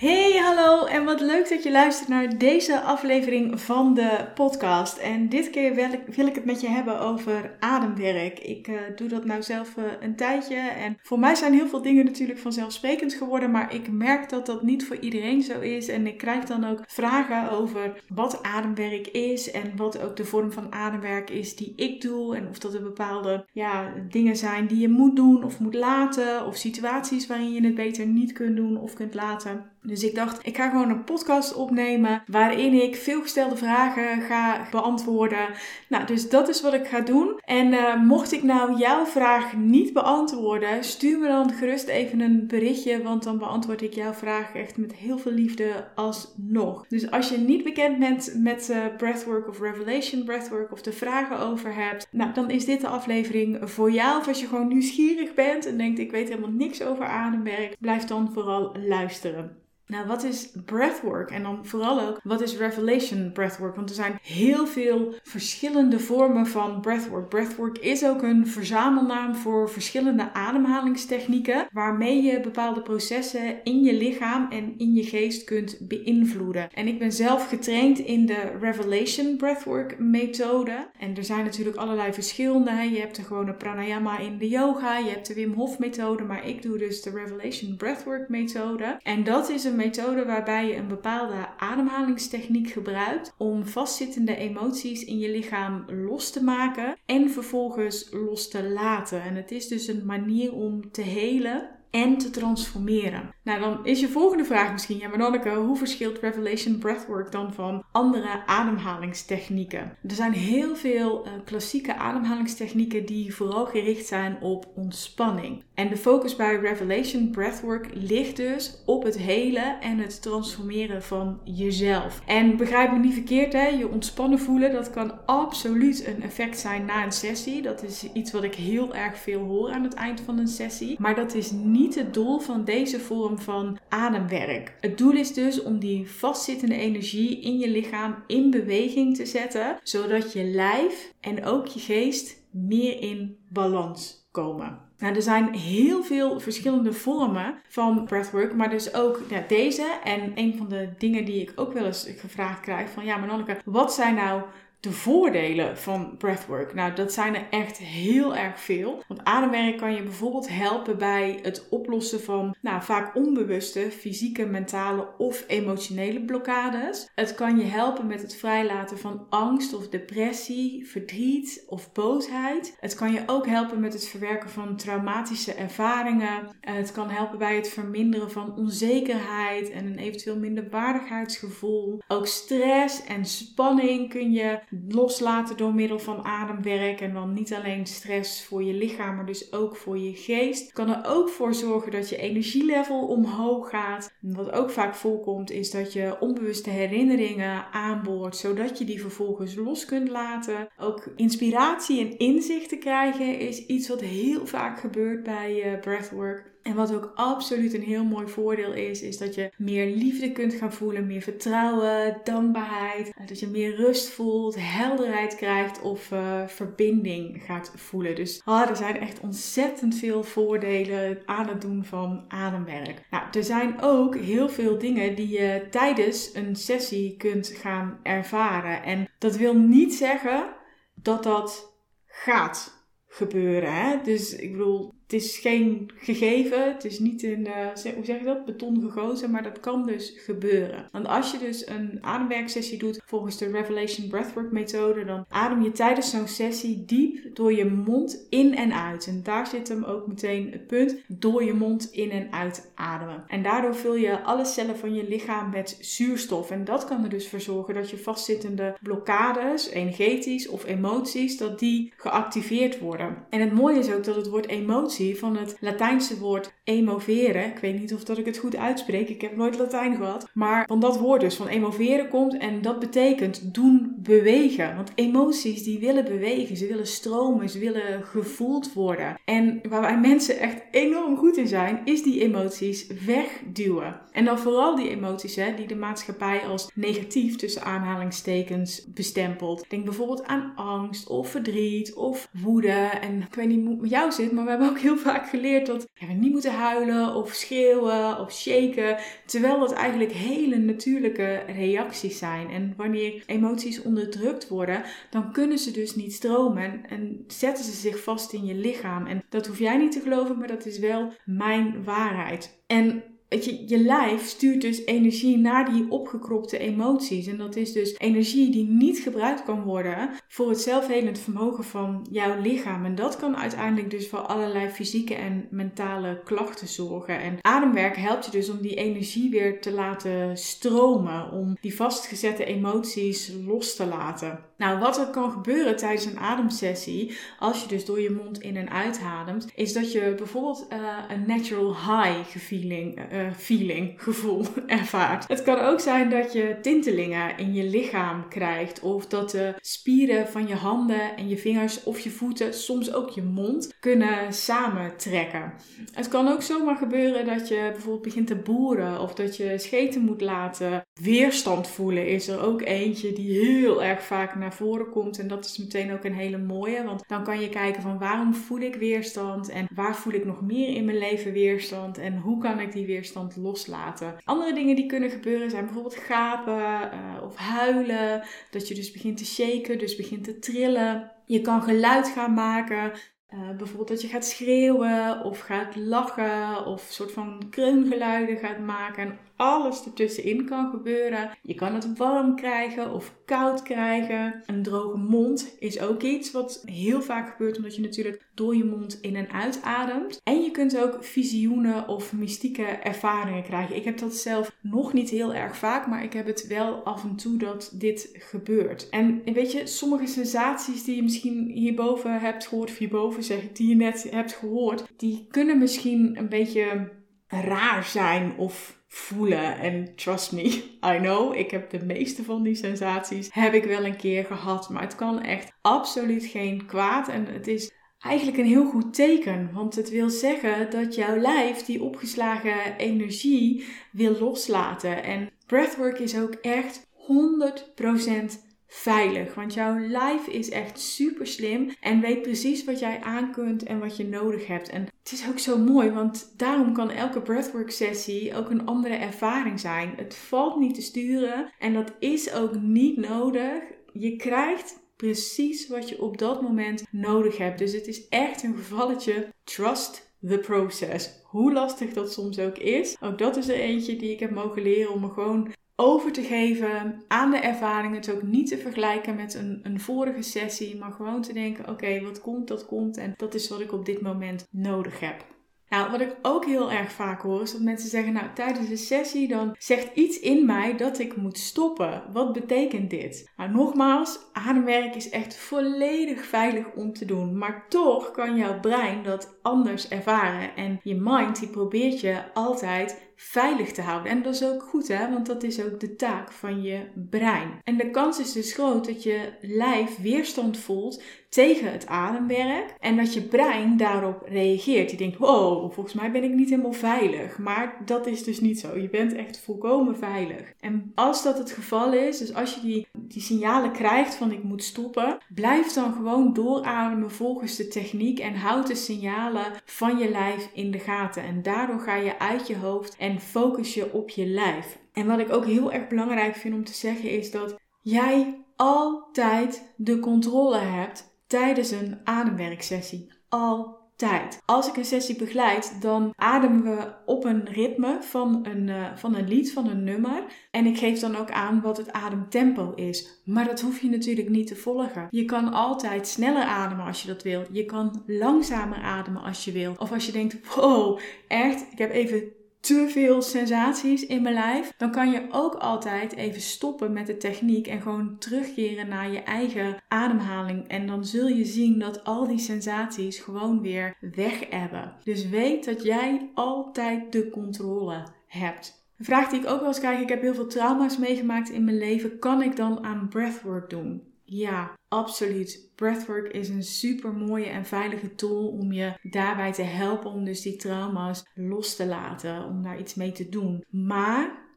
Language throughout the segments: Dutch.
Hey, hallo en wat leuk dat je luistert naar deze aflevering van de podcast. En dit keer wil ik, het met je hebben over ademwerk. Ik uh, doe dat nou zelf uh, een tijdje en voor mij zijn heel veel dingen natuurlijk vanzelfsprekend geworden, maar ik merk dat dat niet voor iedereen zo is. En ik krijg dan ook vragen over wat ademwerk is en wat ook de vorm van ademwerk is die ik doe. En of dat er bepaalde ja, dingen zijn die je moet doen of moet laten, of situaties waarin je het beter niet kunt doen of kunt laten. Dus ik dacht, ik ga gewoon een podcast opnemen waarin ik veelgestelde vragen ga beantwoorden. Nou, dus dat is wat ik ga doen. En uh, mocht ik nou jouw vraag niet beantwoorden, stuur me dan gerust even een berichtje, want dan beantwoord ik jouw vraag echt met heel veel liefde alsnog. Dus als je niet bekend bent met uh, breathwork of revelation breathwork of de vragen over hebt, nou, dan is dit de aflevering voor jou. Of als je gewoon nieuwsgierig bent en denkt, ik weet helemaal niks over ademwerk, blijf dan vooral luisteren. Nou, wat is breathwork? En dan vooral ook, wat is revelation breathwork? Want er zijn heel veel verschillende vormen van breathwork. Breathwork is ook een verzamelnaam voor verschillende ademhalingstechnieken, waarmee je bepaalde processen in je lichaam en in je geest kunt beïnvloeden. En ik ben zelf getraind in de revelation breathwork methode. En er zijn natuurlijk allerlei verschillende. Je hebt de gewone pranayama in de yoga, je hebt de Wim Hof methode, maar ik doe dus de revelation breathwork methode. En dat is een methode waarbij je een bepaalde ademhalingstechniek gebruikt om vastzittende emoties in je lichaam los te maken en vervolgens los te laten. En het is dus een manier om te helen en te transformeren. Nou, dan is je volgende vraag misschien, ja maar hoe verschilt Revelation Breathwork dan van andere ademhalingstechnieken? Er zijn heel veel uh, klassieke ademhalingstechnieken die vooral gericht zijn op ontspanning. En de focus bij Revelation Breathwork ligt dus op het helen en het transformeren van jezelf. En begrijp me niet verkeerd, hè? je ontspannen voelen, dat kan absoluut een effect zijn na een sessie. Dat is iets wat ik heel erg veel hoor aan het eind van een sessie. Maar dat is niet het doel van deze vorm van ademwerk. Het doel is dus om die vastzittende energie in je lichaam in beweging te zetten, zodat je lijf en ook je geest meer in balans komen. Nou, er zijn heel veel verschillende vormen van breathwork, maar dus ook deze. En een van de dingen die ik ook wel eens gevraagd krijg van, ja, maar wat zijn nou de voordelen van breathwork? Nou, dat zijn er echt heel erg veel. Want ademwerk kan je bijvoorbeeld helpen bij het oplossen van nou, vaak onbewuste fysieke, mentale of emotionele blokkades. Het kan je helpen met het vrijlaten van angst of depressie, verdriet of boosheid. Het kan je ook helpen met het verwerken van traumatische ervaringen. Het kan helpen bij het verminderen van onzekerheid en een eventueel minderwaardigheidsgevoel. Ook stress en spanning kun je loslaten door middel van ademwerk. En dan niet alleen stress voor je lichaam, maar dus ook voor je geest. Kan er ook voor zorgen dat je energielevel omhoog gaat. wat ook vaak voorkomt, is dat je onbewuste herinneringen aanboort, zodat je die vervolgens los kunt laten. Ook inspiratie en inzichten krijgen is iets wat heel vaak gebeurt bij uh, breathwork. En wat ook absoluut een heel mooi voordeel is, is dat je meer liefde kunt gaan voelen, meer vertrouwen, dankbaarheid. Dat je meer rust voelt, helderheid krijgt of uh, verbinding gaat voelen. Dus oh, er zijn echt ontzettend veel voordelen aan het doen van ademwerk. Nou, er zijn ook heel veel dingen die je tijdens een sessie kunt gaan ervaren. En dat wil niet zeggen dat dat gaat gebeuren. Hè? Dus ik bedoel, het is geen gegeven, het is niet in, uh, hoe zeg je dat, beton gegoten, maar dat kan dus gebeuren. Want als je dus een ademwerksessie doet volgens de Revelation Breathwork methode, dan adem je tijdens zo'n sessie diep door je mond in en uit. En daar zit hem ook meteen het punt, door je mond in en uit ademen. En daardoor vul je alle cellen van je lichaam met zuurstof. En dat kan er dus voor zorgen dat je vastzittende blokkades, energetisch of emoties, dat die geactiveerd worden. En het mooie is ook dat het woord emotie van het Latijnse woord emoveren. Ik weet niet of dat ik het goed uitspreek, ik heb nooit Latijn gehad. Maar van dat woord dus, van emoveren komt en dat betekent doen bewegen. Want emoties die willen bewegen, ze willen stromen, ze willen gevoeld worden. En waar wij mensen echt enorm goed in zijn, is die emoties wegduwen. En dan vooral die emoties hè, die de maatschappij als negatief tussen aanhalingstekens bestempelt. Denk bijvoorbeeld aan angst of verdriet of woede. En ik weet niet hoe het met jou zit, maar we hebben ook heel vaak geleerd dat we niet moeten huilen of schreeuwen of shaken. Terwijl dat eigenlijk hele natuurlijke reacties zijn. En wanneer emoties onderdrukt worden, dan kunnen ze dus niet stromen en zetten ze zich vast in je lichaam. En dat hoef jij niet te geloven, maar dat is wel mijn waarheid. En je, je lijf stuurt dus energie naar die opgekropte emoties. En dat is dus energie die niet gebruikt kan worden voor het zelfhelend vermogen van jouw lichaam. En dat kan uiteindelijk dus voor allerlei fysieke en mentale klachten zorgen. En ademwerk helpt je dus om die energie weer te laten stromen. Om die vastgezette emoties los te laten. Nou, wat er kan gebeuren tijdens een ademsessie, als je dus door je mond in en uitademt, is dat je bijvoorbeeld uh, een natural high feeling, uh, feeling, gevoel ervaart. Het kan ook zijn dat je tintelingen in je lichaam krijgt, of dat de spieren van je handen en je vingers of je voeten, soms ook je mond, kunnen samentrekken. Het kan ook zomaar gebeuren dat je bijvoorbeeld begint te boeren, of dat je scheten moet laten. Weerstand voelen is er ook eentje die heel erg vaak naar voren komt. En dat is meteen ook een hele mooie. Want dan kan je kijken van waarom voel ik weerstand en waar voel ik nog meer in mijn leven weerstand en hoe kan ik die weerstand loslaten. Andere dingen die kunnen gebeuren zijn bijvoorbeeld gapen uh, of huilen. Dat je dus begint te shaken, dus begint te trillen. Je kan geluid gaan maken. Uh, bijvoorbeeld dat je gaat schreeuwen of gaat lachen of soort van kreungeluiden gaat maken. En alles ertussenin kan gebeuren. Je kan het warm krijgen of koud krijgen. Een droge mond is ook iets wat heel vaak gebeurt omdat je natuurlijk door je mond in en uitademt. En je kunt ook visioenen of mystieke ervaringen krijgen. Ik heb dat zelf nog niet heel erg vaak, maar ik heb het wel af en toe dat dit gebeurt. En weet je, sommige sensaties die je misschien hierboven hebt gehoord, of hierboven zeg ik, die je net hebt gehoord, die kunnen misschien een beetje raar zijn of voelen. En trust me, I know, ik heb de meeste van die sensaties heb ik wel een keer gehad. Maar het kan echt absoluut geen kwaad. En het is eigenlijk een heel goed teken. Want het wil zeggen dat jouw lijf die opgeslagen energie wil loslaten. En breathwork is ook echt 100% veilig. Want jouw lijf is echt super slim en weet precies wat jij aan kunt en wat je nodig hebt. En het is ook zo mooi, want daarom kan elke breathwork sessie ook een andere ervaring zijn. Het valt niet te sturen en dat is ook niet nodig. Je krijgt precies wat je op dat moment nodig hebt. Dus het is echt een gevalletje trust the process. Hoe lastig dat soms ook is. Ook dat is er eentje die ik heb mogen leren om me gewoon over te geven aan de ervaring. Het ook niet te vergelijken met een, een vorige sessie, maar gewoon te denken: oké, wat komt, dat komt en dat is wat ik op dit moment nodig heb. Nou, wat ik ook heel erg vaak hoor, is dat mensen zeggen: Nou, tijdens de sessie dan zegt iets in mij dat ik moet stoppen. Wat betekent dit? Nou, nogmaals, ademwerk is echt volledig veilig om te doen. Maar toch kan jouw brein dat anders ervaren. En je mind die probeert je altijd veilig te houden. En dat is ook goed, hè? Want dat is ook de taak van je brein. En de kans is dus groot dat je lijf weerstand voelt tegen het ademwerk en dat je brein daarop reageert. Je denkt, wow, volgens mij ben ik niet helemaal veilig. Maar dat is dus niet zo. Je bent echt volkomen veilig. En als dat het geval is, dus als je die, die signalen krijgt van ik moet stoppen, blijf dan gewoon doorademen volgens de techniek en houd de signalen van je lijf in de gaten. En daardoor ga je uit je hoofd en focus je op je lijf. En wat ik ook heel erg belangrijk vind om te zeggen is dat jij altijd de controle hebt tijdens een ademwerksessie. Altijd. Als ik een sessie begeleid, dan ademen we op een ritme van een, uh, van een lied, van een nummer. En ik geef dan ook aan wat het ademtempo is. Maar dat hoef je natuurlijk niet te volgen. Je kan altijd sneller ademen als je dat wilt. Je kan langzamer ademen als je wilt. Of als je denkt, wow, echt, ik heb even te veel sensaties in mijn lijf, dan kan je ook altijd even stoppen met de techniek en gewoon terugkeren naar je eigen ademhaling. En dan zul je zien dat al die sensaties gewoon weer weg hebben. Dus weet dat jij altijd de controle hebt. Een vraag die ik ook wel eens krijg: ik heb heel veel trauma's meegemaakt in mijn leven. Kan ik dan aan breathwork doen? Ja, absoluut. Breathwork is een super mooie en veilige tool om je daarbij te helpen om dus die trauma's los te laten, om daar iets mee te doen. Maar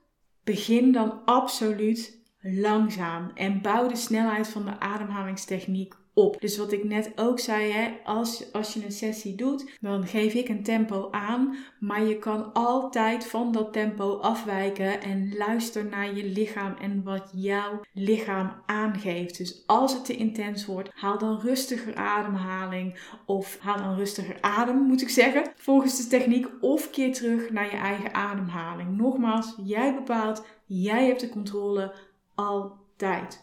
begin dan absoluut langzaam en bouw de snelheid van de ademhalingstechniek op. Dus wat ik net ook zei, hè, als, als je een sessie doet, dan geef ik een tempo aan. Maar je kan altijd van dat tempo afwijken en luister naar je lichaam en wat jouw lichaam aangeeft. Dus als het te intens wordt, haal dan rustiger ademhaling of haal dan rustiger adem, moet ik zeggen, volgens de techniek. Of keer terug naar je eigen ademhaling. Nogmaals, jij bepaalt, jij hebt de controle al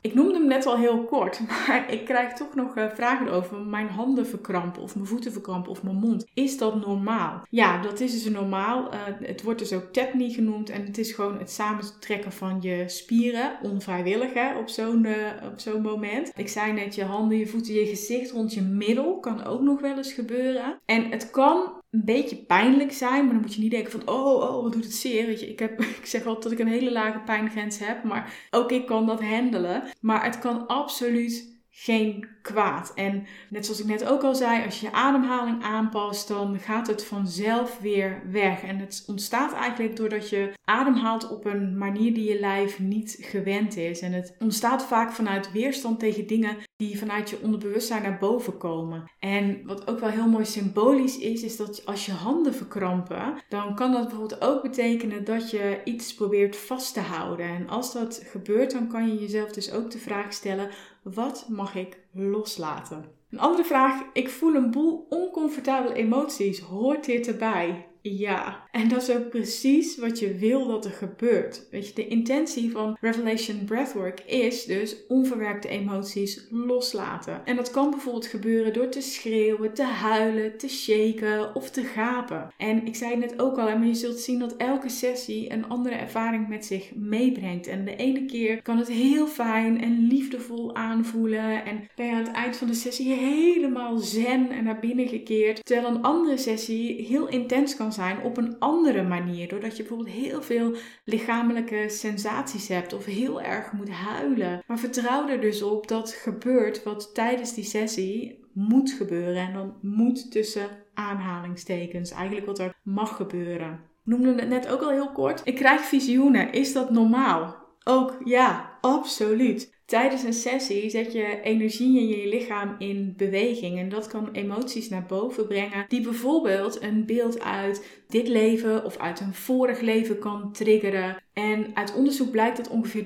Ik noemde hem net al heel kort, maar ik krijg toch nog uh, vragen over mijn handen verkrampen of mijn voeten verkrampen of mijn mond. Is dat normaal? Ja, dat is dus normaal. Uh, het wordt dus ook tetany genoemd en het is gewoon het samentrekken van je spieren, onvrijwillig hè, op zo'n uh, op zo'n moment. Ik zei net, je handen, je voeten, je gezicht rond je middel kan ook nog wel eens gebeuren. En het kan een beetje pijnlijk zijn, maar dan moet je niet denken van, oh, oh, wat doet het zeer. Weet je, ik, heb, ik zeg altijd dat ik een hele lage pijngrens heb, maar ook ik kan dat handelen. Maar het kan absoluut geen kwaad. En net zoals ik net ook al zei, als je je ademhaling aanpast, dan gaat het vanzelf weer weg. En het ontstaat eigenlijk doordat je ademhaalt op een manier die je lijf niet gewend is. En het ontstaat vaak vanuit weerstand tegen dingen die vanuit je onderbewustzijn naar boven komen. En wat ook wel heel mooi symbolisch is, is dat als je handen verkrampen, dan kan dat bijvoorbeeld ook betekenen dat je iets probeert vast te houden. En als dat gebeurt, dan kan je jezelf dus ook de vraag stellen: wat mag ik loslaten? Een andere vraag: ik voel een boel oncomfortabele emoties. Hoort dit erbij? Ja, en dat is ook precies wat je wil dat er gebeurt. Weet je, de intentie van Revelation Breathwork is dus onverwerkte emoties loslaten. En dat kan bijvoorbeeld gebeuren door te schreeuwen, te huilen, te shaken of te gapen. En ik zei het net ook al, maar je zult zien dat elke sessie een andere ervaring met zich meebrengt. En de ene keer kan het heel fijn en liefdevol aanvoelen. En ben je aan het eind van de sessie helemaal zen en naar binnen gekeerd. Terwijl een andere sessie heel intens kan zijn op een andere manier. Doordat je bijvoorbeeld heel veel lichamelijke sensaties hebt of heel erg moet huilen. Maar vertrouw er dus op dat gebeurt wat tijdens die sessie moet gebeuren. En dan moet tussen aanhalingstekens. Eigenlijk wat er mag gebeuren. Ik noemde het net ook al heel kort. Ik krijg visioenen. Is dat normaal? Ook ja, absoluut. Tijdens een sessie zet je energie in je lichaam in beweging en dat kan emoties naar boven brengen die bijvoorbeeld een beeld uit dit leven of uit een vorig leven kan triggeren. En uit onderzoek blijkt dat ongeveer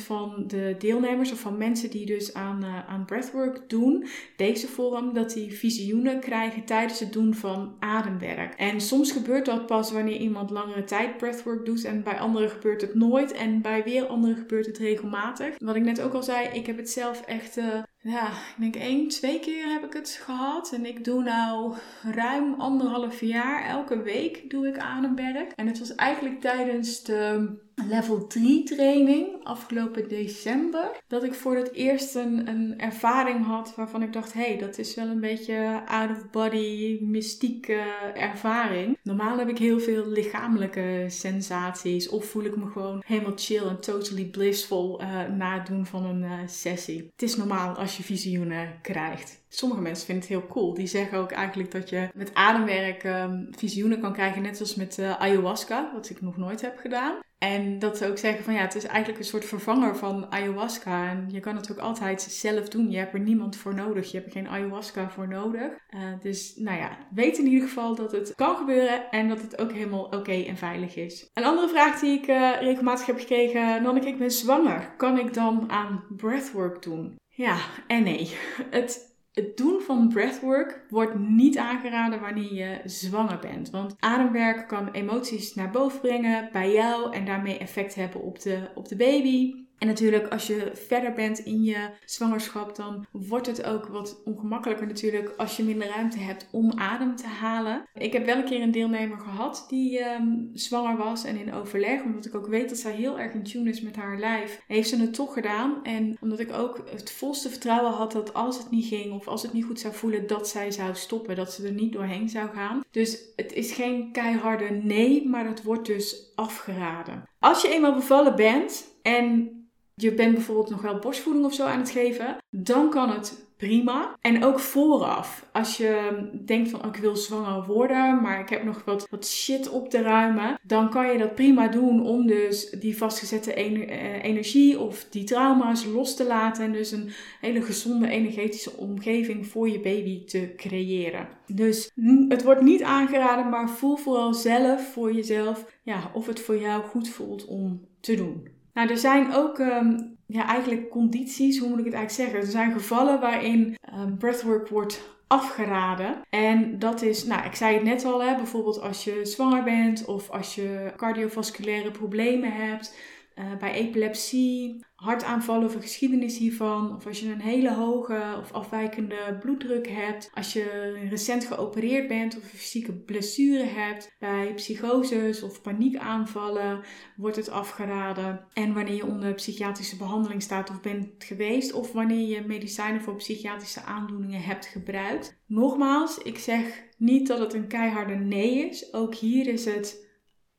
30% van de deelnemers of van mensen die dus aan, uh, aan breathwork doen, deze vorm, dat die visioenen krijgen tijdens het doen van ademwerk. En soms gebeurt dat pas wanneer iemand langere tijd breathwork doet en bij anderen gebeurt het nooit en bij weer anderen gebeurt het regelmatig. Wat ik net ook al zei, ik heb het zelf echt uh, ja, ik denk één, twee keer heb ik het gehad. En ik doe nou ruim anderhalf jaar. Elke week doe ik ademwerk. En het was eigenlijk tijdens de level 3 training afgelopen december. Dat ik voor het eerst een, een ervaring had waarvan ik dacht: hé, hey, dat is wel een beetje out of body, mystieke ervaring. Normaal heb ik heel veel lichamelijke sensaties. Of voel ik me gewoon helemaal chill en totally blissful uh, na het doen van een uh, sessie. Het is normaal als je visioenen krijgt. Sommige mensen vinden het heel cool. Die zeggen ook eigenlijk dat je met ademwerk um, visioenen kan krijgen, net als met uh, ayahuasca, wat ik nog nooit heb gedaan. En dat ze ook zeggen van ja, het is eigenlijk een soort vervanger van ayahuasca. En je kan het ook altijd zelf doen. Je hebt er niemand voor nodig. Je hebt er geen ayahuasca voor nodig. Uh, dus nou ja, weet in ieder geval dat het kan gebeuren en dat het ook helemaal oké en veilig is. Een andere vraag die ik uh, regelmatig heb gekregen. Nanneke, ik ben zwanger. Kan ik dan aan breathwork doen? Ja en nee. Het het doen van breathwork wordt niet aangeraden wanneer je zwanger bent. Want ademwerk kan emoties naar boven brengen bij jou en daarmee effect hebben op de, op de baby. En natuurlijk, als je verder bent in je zwangerschap, dan wordt het ook wat ongemakkelijker natuurlijk als je minder ruimte hebt om adem te halen. Ik heb wel een keer een deelnemer gehad die ehm, zwanger was en in overleg, omdat ik ook weet dat zij heel erg in tune is met haar lijf, heeft ze het toch gedaan. En omdat ik ook het volste vertrouwen had dat als het niet ging of als het niet goed zou voelen, dat zij zou stoppen, dat ze er niet doorheen zou gaan. Dus het is geen keiharde nee, maar het wordt dus afgeraden. Als je eenmaal bevallen bent en je bent bijvoorbeeld nog wel borstvoeding of zo aan het geven, dan kan het prima. En ook vooraf, als je denkt van oh, ik wil zwanger worden, maar ik heb nog wat, wat shit op te ruimen, dan kan je dat prima doen om dus die vastgezette eh, energie of die trauma's los te laten en dus een hele gezonde energetische omgeving voor je baby te creëren. Dus het wordt niet aangeraden, maar voel vooral zelf voor jezelf ja, of het voor jou goed voelt om te doen. Nou, er zijn ook ehm, ja, eigenlijk condities, hoe moet ik het eigenlijk zeggen? Er zijn gevallen waarin um, breathwork wordt afgeraden. En dat is, nou, ik zei het net al, hè, bijvoorbeeld als je zwanger bent of als je cardiovasculaire problemen hebt. Uh, bij epilepsie, hartaanvallen of een geschiedenis hiervan, of als je een hele hoge of afwijkende bloeddruk hebt, als je recent geopereerd bent of een fysieke blessure hebt, bij psychoses of paniekaanvallen wordt het afgeraden. En wanneer je onder psychiatrische behandeling staat of bent geweest, of wanneer je medicijnen voor psychiatrische aandoeningen hebt gebruikt. Nogmaals, ik zeg niet dat het een keiharde nee is. Ook hier is het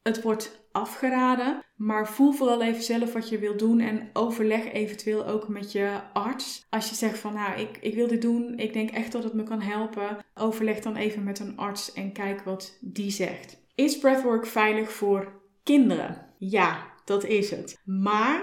het wordt afgeraden, maar voel vooral even zelf wat je wilt doen en overleg eventueel ook met je arts. Als je zegt van nou, ik, ik wil dit doen, ik denk echt dat het me kan helpen, overleg dan even met een arts en kijk wat die zegt. Is breathwork veilig voor kinderen? Ja, dat is het. Maar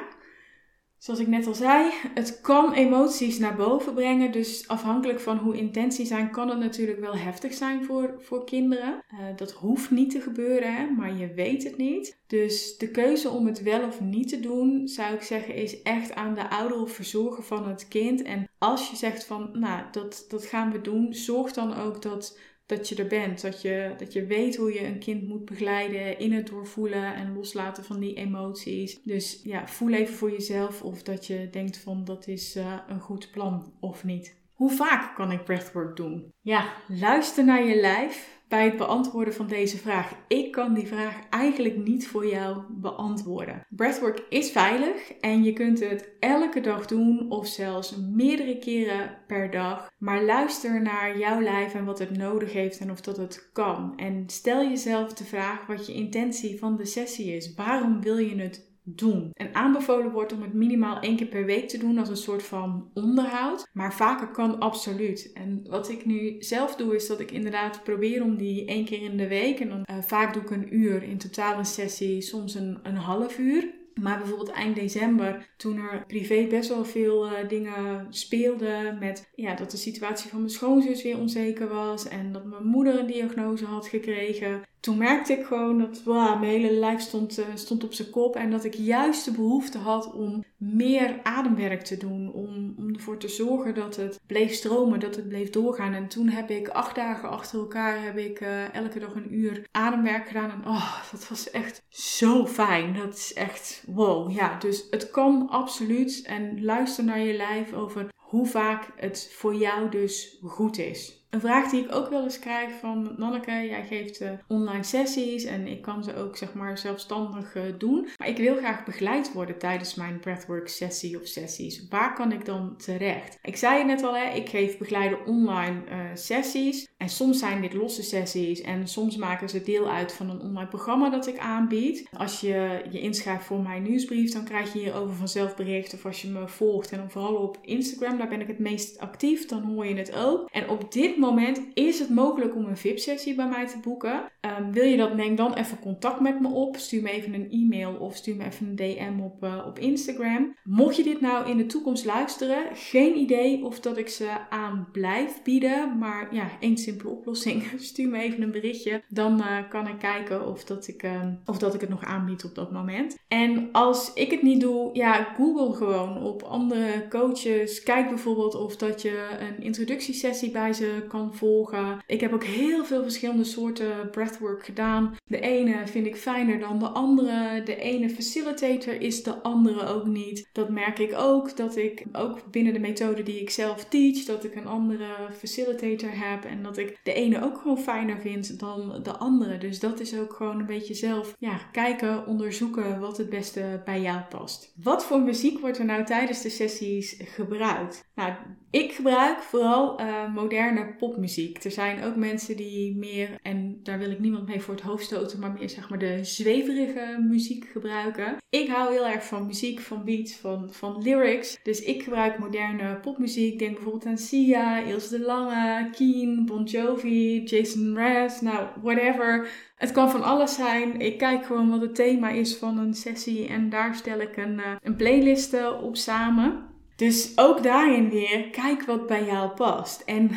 Zoals ik net al zei, het kan emoties naar boven brengen. Dus afhankelijk van hoe intens zijn, kan het natuurlijk wel heftig zijn voor, voor kinderen. Uh, dat hoeft niet te gebeuren, hè, maar je weet het niet. Dus de keuze om het wel of niet te doen, zou ik zeggen, is echt aan de ouder of verzorger van het kind. En als je zegt van, nou, dat, dat gaan we doen, zorg dan ook dat dat je er bent. Dat je, dat je weet hoe je een kind moet begeleiden in het doorvoelen en loslaten van die emoties. Dus ja, voel even voor jezelf of dat je denkt van dat is uh, een goed plan of niet. Hoe vaak kan ik breathwork doen? Ja, luister naar je lijf bij het beantwoorden van deze vraag. Ik kan die vraag eigenlijk niet voor jou beantwoorden. Breathwork is veilig en je kunt het elke dag doen of zelfs meerdere keren per dag. Maar luister naar jouw lijf en wat het nodig heeft en of dat het kan. En stel jezelf de vraag wat je intentie van de sessie is. Waarom wil je het doen. En aanbevolen wordt om het minimaal één keer per week te doen als een soort van onderhoud. Maar vaker kan absoluut. En wat ik nu zelf doe, is dat ik inderdaad probeer om die één keer in de week. En dan uh, vaak doe ik een uur, in totaal een sessie, soms een, een half uur. Maar bijvoorbeeld eind december, toen er privé best wel veel uh, dingen speelden. Met ja, dat de situatie van mijn schoonzus weer onzeker was. En dat mijn moeder een diagnose had gekregen toen merkte ik gewoon dat wow, mijn hele lijf stond, uh, stond op zijn kop. En dat ik juist de behoefte had om meer ademwerk te doen. Om, om ervoor te zorgen dat het bleef stromen, dat het bleef doorgaan. En toen heb ik acht dagen achter elkaar heb ik, uh, elke dag een uur ademwerk gedaan. En oh, dat was echt zo fijn. Dat is echt wow. Ja, dus het kan absoluut. En luister naar je lijf over hoe vaak het voor jou dus goed is. Een vraag die ik ook wel eens krijg van Nanneke, jij geeft uh, online sessies en ik kan ze ook zeg maar zelfstandig uh, doen. Maar ik wil graag begeleid worden tijdens mijn breathwork sessie of sessies. Waar kan ik dan terecht? Ik zei het net al, hè, ik geef begeleide online uh, sessies. En soms zijn dit losse sessies en soms maken ze deel uit van een online programma dat ik aanbied. Als je je inschrijft voor mijn nieuwsbrief, dan krijg je hierover vanzelf bericht. Of als je me volgt en vooral op Instagram, ben ik het meest actief, dan hoor je het ook. En op dit moment is het mogelijk om een VIP-sessie bij mij te boeken. Um, wil je dat, neem dan even contact met me op. Stuur me even een e-mail of stuur me even een DM op, uh, op Instagram. Mocht je dit nou in de toekomst luisteren, geen idee of dat ik ze aan blijf bieden. Maar ja, één simpele oplossing. Stuur me even een berichtje. Dan uh, kan ik kijken of dat ik, uh, of dat ik het nog aanbied op dat moment. En als ik het niet doe, ja, google gewoon op andere coaches. Kijk bijvoorbeeld of dat je een introductiesessie bij ze kan volgen. Ik heb ook heel veel verschillende soorten breathwork gedaan. De ene vind ik fijner dan de andere. De ene facilitator is de andere ook niet. Dat merk ik ook. Dat ik ook binnen de methode die ik zelf teach, dat ik een andere facilitator heb. En dat ik de ene ook gewoon fijner vind dan de andere. Dus dat is ook gewoon een beetje zelf ja, kijken, onderzoeken wat het beste bij jou past. Wat voor muziek wordt er nou tijdens de sessies gebruikt? Nou, ik gebruik vooral uh, moderne popmuziek. Er zijn ook mensen die meer, en daar wil ik niemand mee voor het hoofd stoten, maar meer zeg maar de zweverige muziek gebruiken. Ik hou heel erg van muziek, van beats, van, van lyrics. Dus ik gebruik moderne popmuziek. Denk bijvoorbeeld aan Sia, Ilse de Lange, Keen, Bon Jovi, Jason Mraz, nou whatever. Het kan van alles zijn. Ik kijk gewoon wat het thema is van een sessie en daar stel ik een, uh, een playlist op samen. Dus ook daarin weer, kijk wat bij jou past. En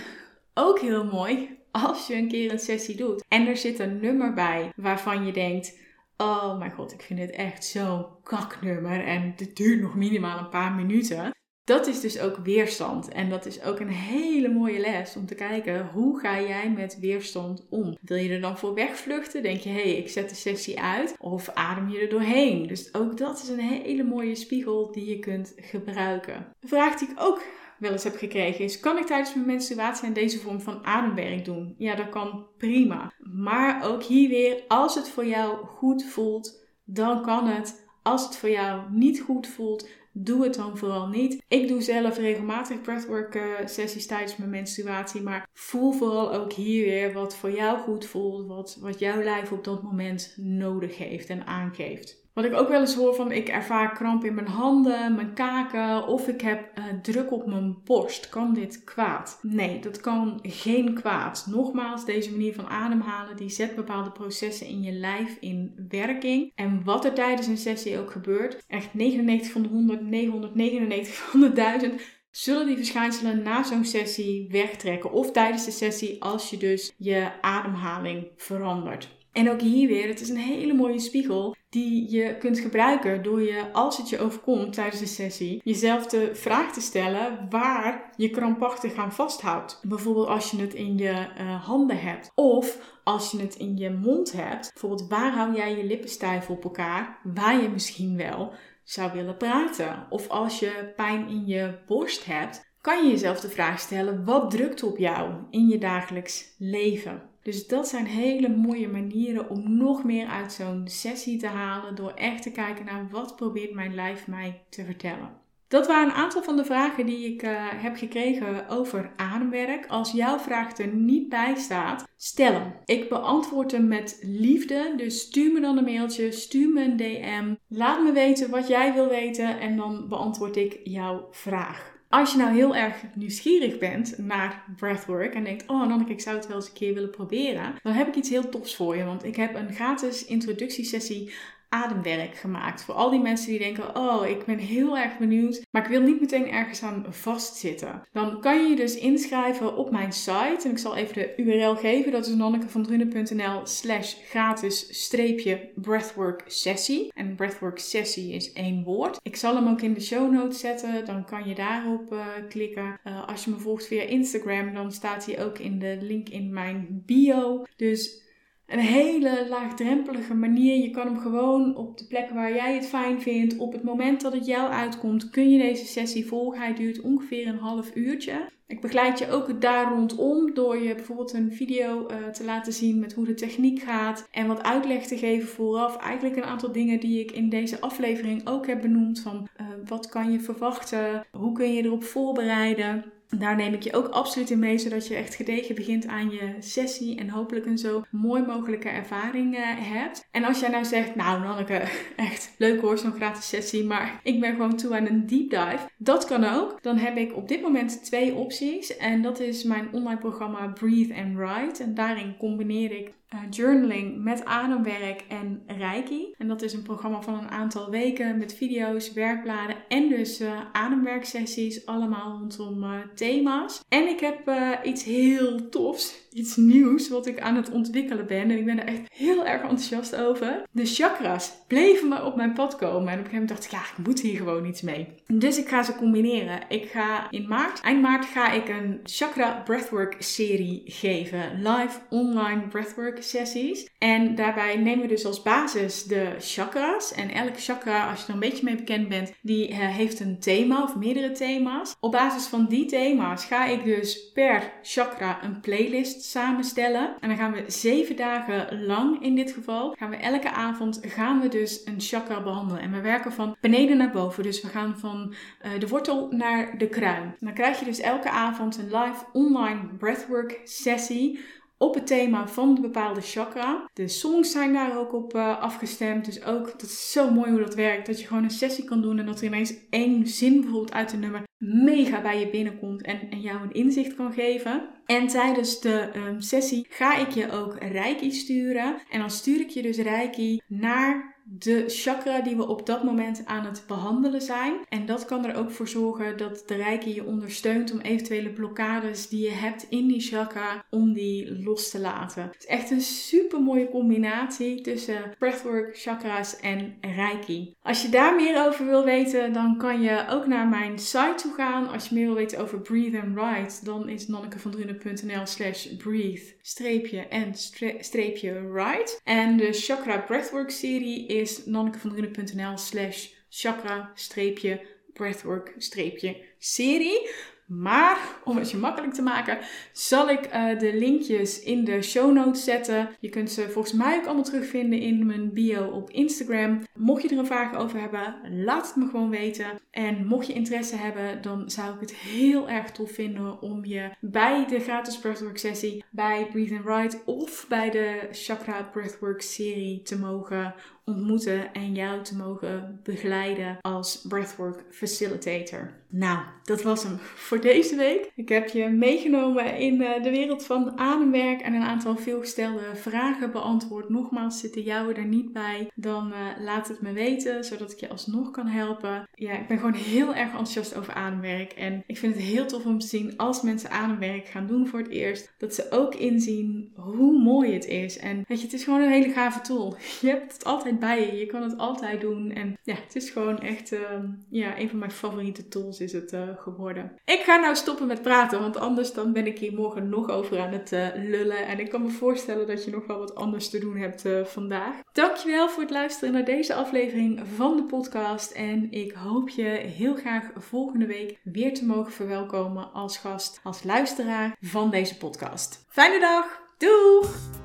ook heel mooi, als je een keer een sessie doet en er zit een nummer bij waarvan je denkt: Oh mijn god, ik vind dit echt zo'n kaknummer en het duurt nog minimaal een paar minuten. Dat is dus ook weerstand. En dat is ook een hele mooie les om te kijken hoe ga jij met weerstand om. Wil je er dan voor wegvluchten? Denk je, hé, hey, ik zet de sessie uit. Of adem je er doorheen? Dus ook dat is een hele mooie spiegel die je kunt gebruiken. Een vraag die ik ook wel eens heb gekregen is: kan ik tijdens mijn menstruatie aan deze vorm van ademwerk doen? Ja, dat kan prima. Maar ook hier weer, als het voor jou goed voelt, dan kan het. Als het voor jou niet goed voelt, doe het dan vooral niet. Ik doe zelf regelmatig breathwork uh, sessies tijdens mijn menstruatie, maar voel vooral ook hier weer wat voor jou goed voelt, wat, wat jouw lijf op dat moment nodig heeft en aangeeft. Wat ik ook wel eens hoor van, ik ervaar kramp in mijn handen, mijn kaken of ik heb uh, druk op mijn borst. Kan dit kwaad? Nee, dat kan geen kwaad. Nogmaals, deze manier van ademhalen, die zet bepaalde processen in je lijf in werking. En wat er tijdens een sessie ook gebeurt, echt 99 van de 100, 999 van de 1000 zullen die verschijnselen na zo'n sessie wegtrekken. Of tijdens de sessie als je dus je ademhaling verandert. En ook hier weer, het is een hele mooie spiegel die je kunt gebruiken door je, als het je overkomt tijdens de sessie, jezelf de vraag te stellen waar je krampachtig aan vasthoudt. Bijvoorbeeld als je het in je uh, handen hebt of als je het in je mond hebt. Bijvoorbeeld waar hou jij je lippen stijf op elkaar, waar je misschien wel zou willen praten. Of als je pijn in je borst hebt, kan je jezelf de vraag stellen: wat drukt op jou in je dagelijks leven? Dus dat zijn hele mooie manieren om nog meer uit zo'n sessie te halen door echt te kijken naar wat probeert mijn lijf mij te vertellen. Dat waren een aantal van de vragen die ik uh, heb gekregen over ademwerk. Als jouw vraag er niet bij staat, stel hem. Ik beantwoord hem met liefde. Dus stuur me dan een mailtje, stuur me een DM. Laat me weten wat jij wil weten en dan beantwoord ik jouw vraag. Als je nou heel erg nieuwsgierig bent naar breathwork en denkt, oh Nanneke, ik zou het wel eens een keer willen proberen, dan heb ik iets heel tofs voor je. Want ik heb een gratis introductiesessie ademwerk gemaakt. Voor al die mensen die denken: Oh, ik ben heel erg benieuwd, maar ik wil niet meteen ergens aan vastzitten. Dan kan je je dus inschrijven op mijn site. En ik zal even de URL geven: dat is nannekevandrunen.nl/slash gratis streepje breathwork sessie. En breathwork sessie is één woord. Ik zal hem ook in de show notes zetten, dan kan je daarop uh, klikken. Uh, als je me volgt via Instagram, dan staat hij ook in de link in mijn bio. Dus een hele laagdrempelige manier. Je kan hem gewoon op de plek waar jij het fijn vindt. Op het moment dat het jou uitkomt, kun je deze sessie volgen. Hij duurt ongeveer een half uurtje. Ik begeleid je ook daar rondom door je bijvoorbeeld een video uh, te laten zien met hoe de techniek gaat. En wat uitleg te geven vooraf. Eigenlijk een aantal dingen die ik in deze aflevering ook heb benoemd. Van uh, wat kan je verwachten? Hoe kun je erop voorbereiden? Daar neem ik je ook absoluut in mee, zodat je echt gedegen begint aan je sessie en hopelijk een zo mooi mogelijke ervaring uh, hebt. En als jij nou zegt, nou Nanneke, echt leuk hoor, zo'n gratis sessie, maar ik ben gewoon toe aan een deep dive. Dat kan ook. Dan heb ik op dit moment twee opties. En dat is mijn online programma Breathe and Write. En daarin combineer ik journaling met ademwerk en reiki. En dat is een programma van een aantal weken met video's, werkbladen en dus uh, ademwerksessies. Allemaal rondom uh, thema's. En ik heb iets heel tofs iets nieuws wat ik aan het ontwikkelen ben. En ik ben er echt heel erg enthousiast over. De chakras bleven maar op mijn pad komen. En op een gegeven moment dacht ik, ja, ik moet hier gewoon iets mee. Dus ik ga ze combineren. Ik ga in maart, eind maart, ga ik een chakra breathwork serie geven. Live online breathwork sessies. En daarbij nemen we dus als basis de chakras. En elke chakra, als je er een beetje mee bekend bent, die uh, heeft een thema of meerdere thema's. Op basis van die thema's ga ik dus per chakra een playlist samenstellen. En dan gaan we zeven dagen lang in dit geval, gaan we elke avond gaan we dus een chakra behandelen. En we werken van beneden naar boven. Dus we gaan van uh, de wortel naar de kruin. En dan krijg je dus elke avond een live online breathwork sessie op het thema van de bepaalde chakra. De songs zijn daar ook op uh, afgestemd. Dus ook, dat is zo mooi hoe dat werkt. Dat je gewoon een sessie kan doen en dat er ineens één zin bijvoorbeeld uit een nummer mega bij je binnenkomt en, en jou een inzicht kan geven. En tijdens de um, sessie ga ik je ook Reiki sturen. En dan stuur ik je dus Reiki naar de chakra die we op dat moment aan het behandelen zijn. En dat kan er ook voor zorgen dat de Reiki je ondersteunt om eventuele blokkades die je hebt in die chakra, om die los te laten. Het is echt een super mooie combinatie tussen breathwork, chakras en Reiki. Als je daar meer over wil weten, dan kan je ook naar mijn site toe gaan. Als je meer wil weten over Breathe and Write, dan is nannekevandrunen.nl slash breathe streepje en streepje write. En de Chakra Breathwork serie is nannekevandrunen.nl slash chakra streepje breathwork streepje serie. Maar om het je makkelijk te maken, zal ik uh, de linkjes in de show notes zetten. Je kunt ze volgens mij ook allemaal terugvinden in mijn bio op Instagram. Mocht je er een vraag over hebben, laat het me gewoon weten. En mocht je interesse hebben, dan zou ik het heel erg tof vinden om je bij de gratis breathwork sessie, bij Breathe and Write of bij de Chakra Breathwork serie te mogen ontmoeten en jou te mogen begeleiden als breathwork facilitator. Nou, dat was hem voor deze week. Ik heb je meegenomen in eh, de wereld van ademwerk en een aantal veelgestelde vragen beantwoord. Nogmaals, zitten jou er niet bij, dan uh, laat het me weten, zodat ik je alsnog kan helpen. Ja, ik ben gewoon heel erg enthousiast over ademwerk en ik vind het heel tof om te zien als mensen ademwerk gaan doen voor het eerst, dat ze ook inzien hoe mooi het is. En weet je, het is gewoon een hele gave tool. Je hebt het altijd bij je. Je kan het altijd doen. En ja, het is gewoon echt ehm, ja, een van mijn favoriete tools is het uh, geworden. Ik ga nou stoppen met praten, want anders dan ben ik hier morgen nog over aan het uh, lullen. En ik kan me voorstellen dat je nog wel wat anders te doen hebt uh, vandaag. Dankjewel voor het luisteren naar deze aflevering van de podcast. En ik hoop je heel graag volgende week weer te mogen verwelkomen als gast, als luisteraar van deze podcast. Fijne dag! Doeg!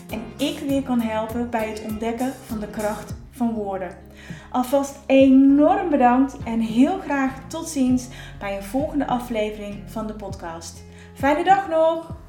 En ik weer kan helpen bij het ontdekken van de kracht van woorden. Alvast enorm bedankt en heel graag tot ziens bij een volgende aflevering van de podcast. Fijne dag nog!